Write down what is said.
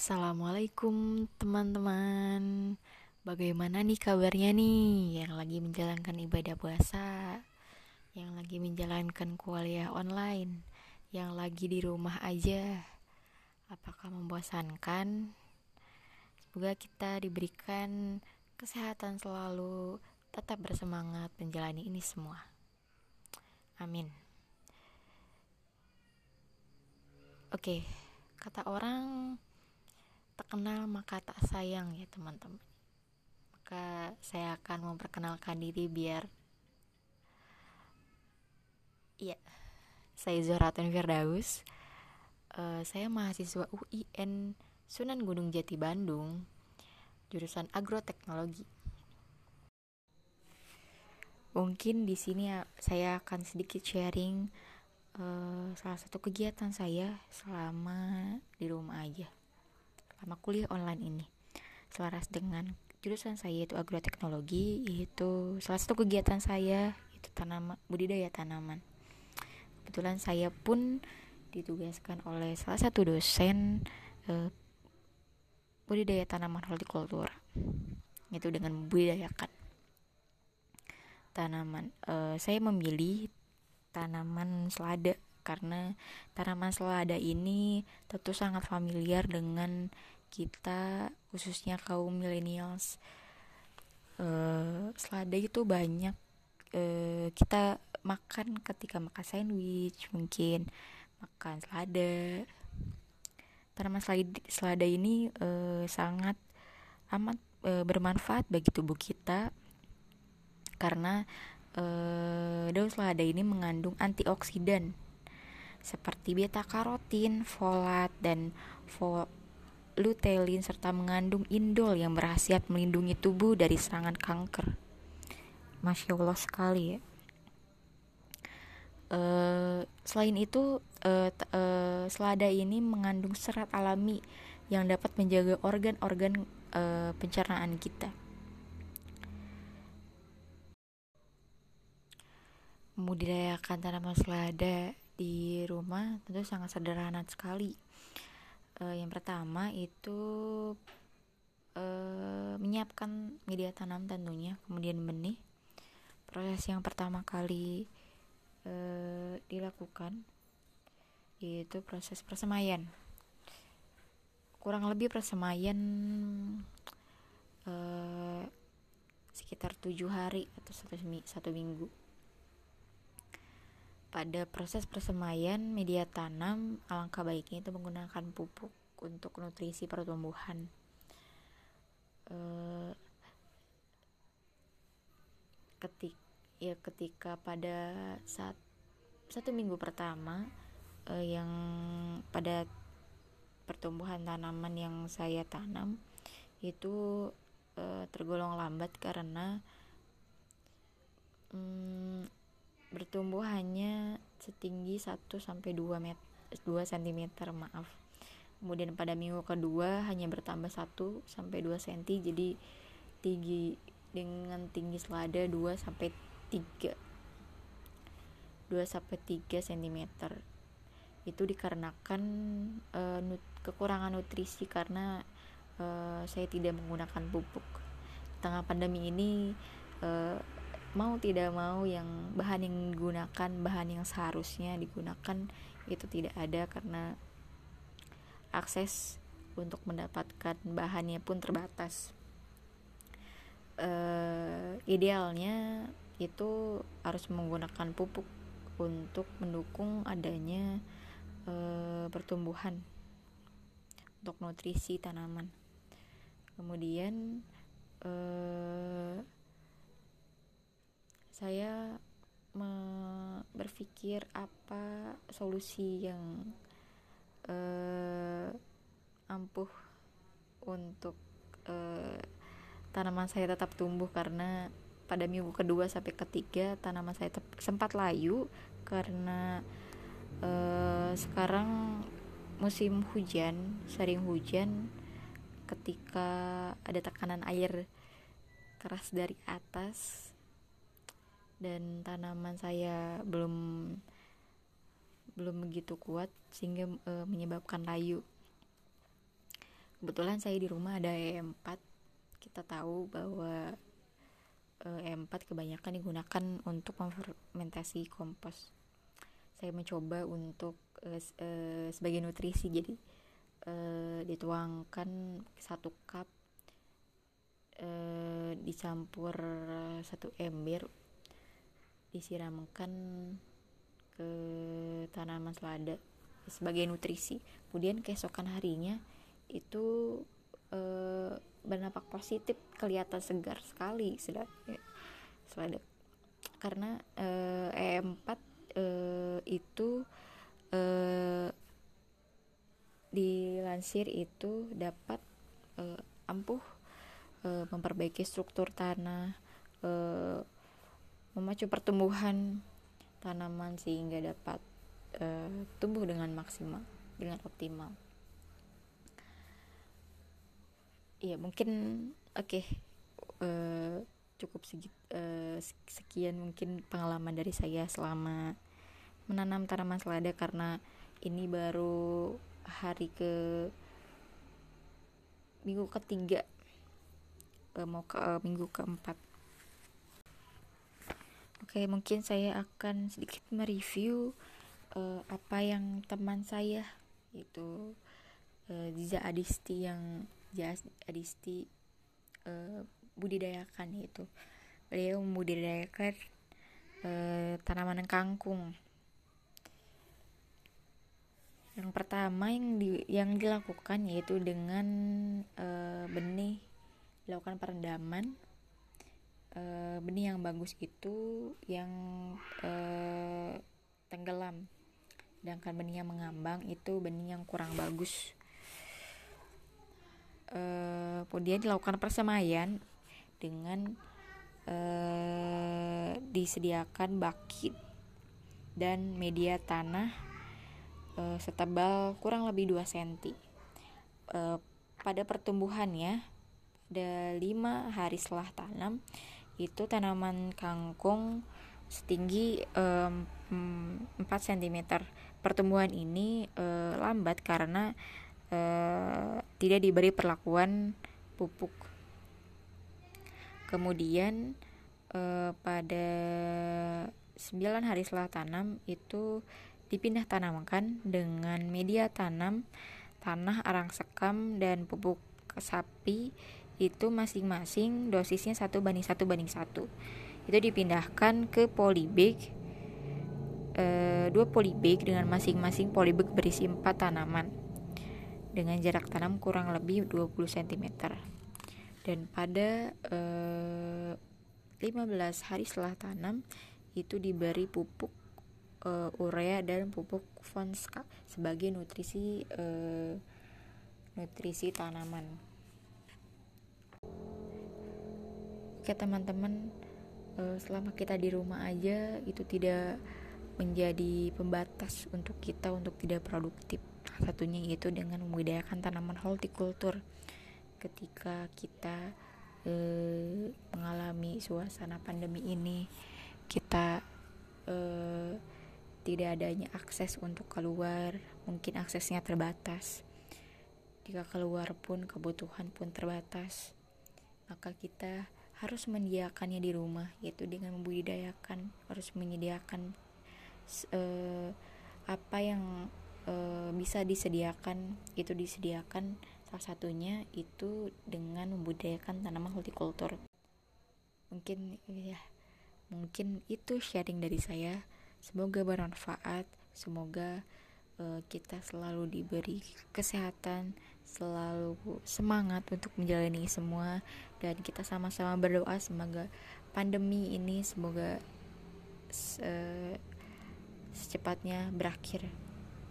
Assalamualaikum teman-teman. Bagaimana nih kabarnya nih? Yang lagi menjalankan ibadah puasa Yang lagi menjalankan kuliah online Yang lagi di rumah aja. Apakah membosankan? Semoga kita diberikan kesehatan selalu Tetap bersemangat menjalani ini semua. Amin. Oke, kata orang tak kenal maka tak sayang ya teman-teman. Maka saya akan memperkenalkan diri biar iya saya Zohratun Firdaus. Uh, saya mahasiswa UIN Sunan Gunung Jati Bandung jurusan agroteknologi. Mungkin di sini ya, saya akan sedikit sharing uh, salah satu kegiatan saya selama di rumah aja selama kuliah online ini. Selaras dengan jurusan saya yaitu agroteknologi yaitu salah satu kegiatan saya itu tanaman budidaya tanaman. Kebetulan saya pun ditugaskan oleh salah satu dosen eh, budidaya tanaman hortikultura itu dengan membudidayakan tanaman. Eh, saya memilih tanaman selada karena tanaman selada ini tentu sangat familiar dengan kita khususnya kaum millennials. Uh, selada itu banyak uh, kita makan ketika makan sandwich mungkin makan selada. Tanaman selada, selada ini uh, sangat amat bermanfaat bagi tubuh kita karena daun selada ini mengandung antioksidan seperti beta karotin, folat, dan lutein serta mengandung indol yang berhasiat melindungi tubuh dari serangan kanker. Masya Allah sekali ya. Uh, selain itu, uh, uh, selada ini mengandung serat alami yang dapat menjaga organ-organ uh, pencernaan kita. Membudidayakan tanaman selada di rumah tentu sangat sederhana sekali. Uh, yang pertama itu uh, menyiapkan media tanam tentunya, kemudian benih. Proses yang pertama kali uh, dilakukan yaitu proses persemaian. Kurang lebih persemaian uh, sekitar tujuh hari atau satu, satu minggu pada proses persemaian media tanam, alangkah baiknya itu menggunakan pupuk untuk nutrisi pertumbuhan. Uh, ketik ya ketika pada saat satu minggu pertama uh, yang pada pertumbuhan tanaman yang saya tanam itu uh, tergolong lambat karena um, bertumbuh hanya setinggi 1 sampai 2 meter 2 cm maaf. Kemudian pada minggu kedua hanya bertambah 1 sampai 2 cm jadi tinggi dengan tinggi selada 2 sampai 3 2 sampai 3 cm. Itu dikarenakan uh, nut kekurangan nutrisi karena uh, saya tidak menggunakan pupuk. Tengah pandemi ini uh, mau tidak mau yang bahan yang digunakan bahan yang seharusnya digunakan itu tidak ada karena akses untuk mendapatkan bahannya pun terbatas. Uh, idealnya itu harus menggunakan pupuk untuk mendukung adanya uh, pertumbuhan untuk nutrisi tanaman. Kemudian uh, saya berpikir apa solusi yang uh, ampuh untuk uh, tanaman saya tetap tumbuh karena pada minggu kedua sampai ketiga tanaman saya sempat layu karena uh, sekarang musim hujan sering hujan ketika ada tekanan air keras dari atas dan tanaman saya belum belum begitu kuat sehingga e, menyebabkan layu. kebetulan saya di rumah ada E4 kita tahu bahwa E4 kebanyakan digunakan untuk fermentasi kompos. Saya mencoba untuk uh, uh, sebagai nutrisi. Jadi uh, dituangkan satu cup uh, dicampur satu ember disiramkan ke tanaman selada sebagai nutrisi. Kemudian keesokan harinya itu bernampak positif kelihatan segar sekali selada selada. Karena uh, E4 uh, itu uh, dilansir itu dapat uh, ampuh uh, memperbaiki struktur tanah uh, memacu pertumbuhan tanaman sehingga dapat uh, tumbuh dengan maksimal dengan optimal ya mungkin oke okay. uh, cukup segit, uh, sekian mungkin pengalaman dari saya selama menanam tanaman selada karena ini baru hari ke minggu ketiga mau ke minggu keempat oke mungkin saya akan sedikit mereview uh, apa yang teman saya itu uh, Ziza Adisti yang Ziza Adisti uh, budidayakan itu beliau membudidayakan uh, tanaman kangkung. Yang pertama yang di, yang dilakukan yaitu dengan uh, benih dilakukan perendaman uh, benih yang bagus itu yang uh, tenggelam sedangkan benih yang mengambang itu benih yang kurang bagus uh, kemudian dilakukan persemaian dengan uh, disediakan bakit dan media tanah uh, setebal kurang lebih 2 cm. Pada pertumbuhannya ada lima hari setelah tanam itu tanaman kangkung setinggi um, 4 cm. Pertumbuhan ini uh, lambat karena uh, tidak diberi perlakuan pupuk kemudian eh, pada 9 hari setelah tanam itu dipindah tanamkan dengan media tanam tanah arang sekam dan pupuk sapi itu masing-masing dosisnya satu banding satu banding satu. Itu dipindahkan ke polybag e, dua polybag dengan masing-masing polybag berisi empat tanaman. Dengan jarak tanam kurang lebih 20 cm dan pada eh, 15 hari setelah tanam itu diberi pupuk uh, urea dan pupuk fonska sebagai nutrisi uh, nutrisi tanaman. Oke teman-teman, uh, selama kita di rumah aja itu tidak menjadi pembatas untuk kita untuk tidak produktif. Satunya yaitu dengan membudidayakan tanaman hortikultur ketika kita eh, mengalami suasana pandemi ini kita eh, tidak adanya akses untuk keluar mungkin aksesnya terbatas jika keluar pun kebutuhan pun terbatas maka kita harus menyediakannya di rumah yaitu dengan membudidayakan harus menyediakan uh, apa yang uh, bisa disediakan itu disediakan Salah satunya itu dengan membudidayakan tanaman hortikultur. Mungkin ya, mungkin itu sharing dari saya. Semoga bermanfaat, semoga uh, kita selalu diberi kesehatan, selalu semangat untuk menjalani semua dan kita sama-sama berdoa semoga pandemi ini semoga se secepatnya berakhir.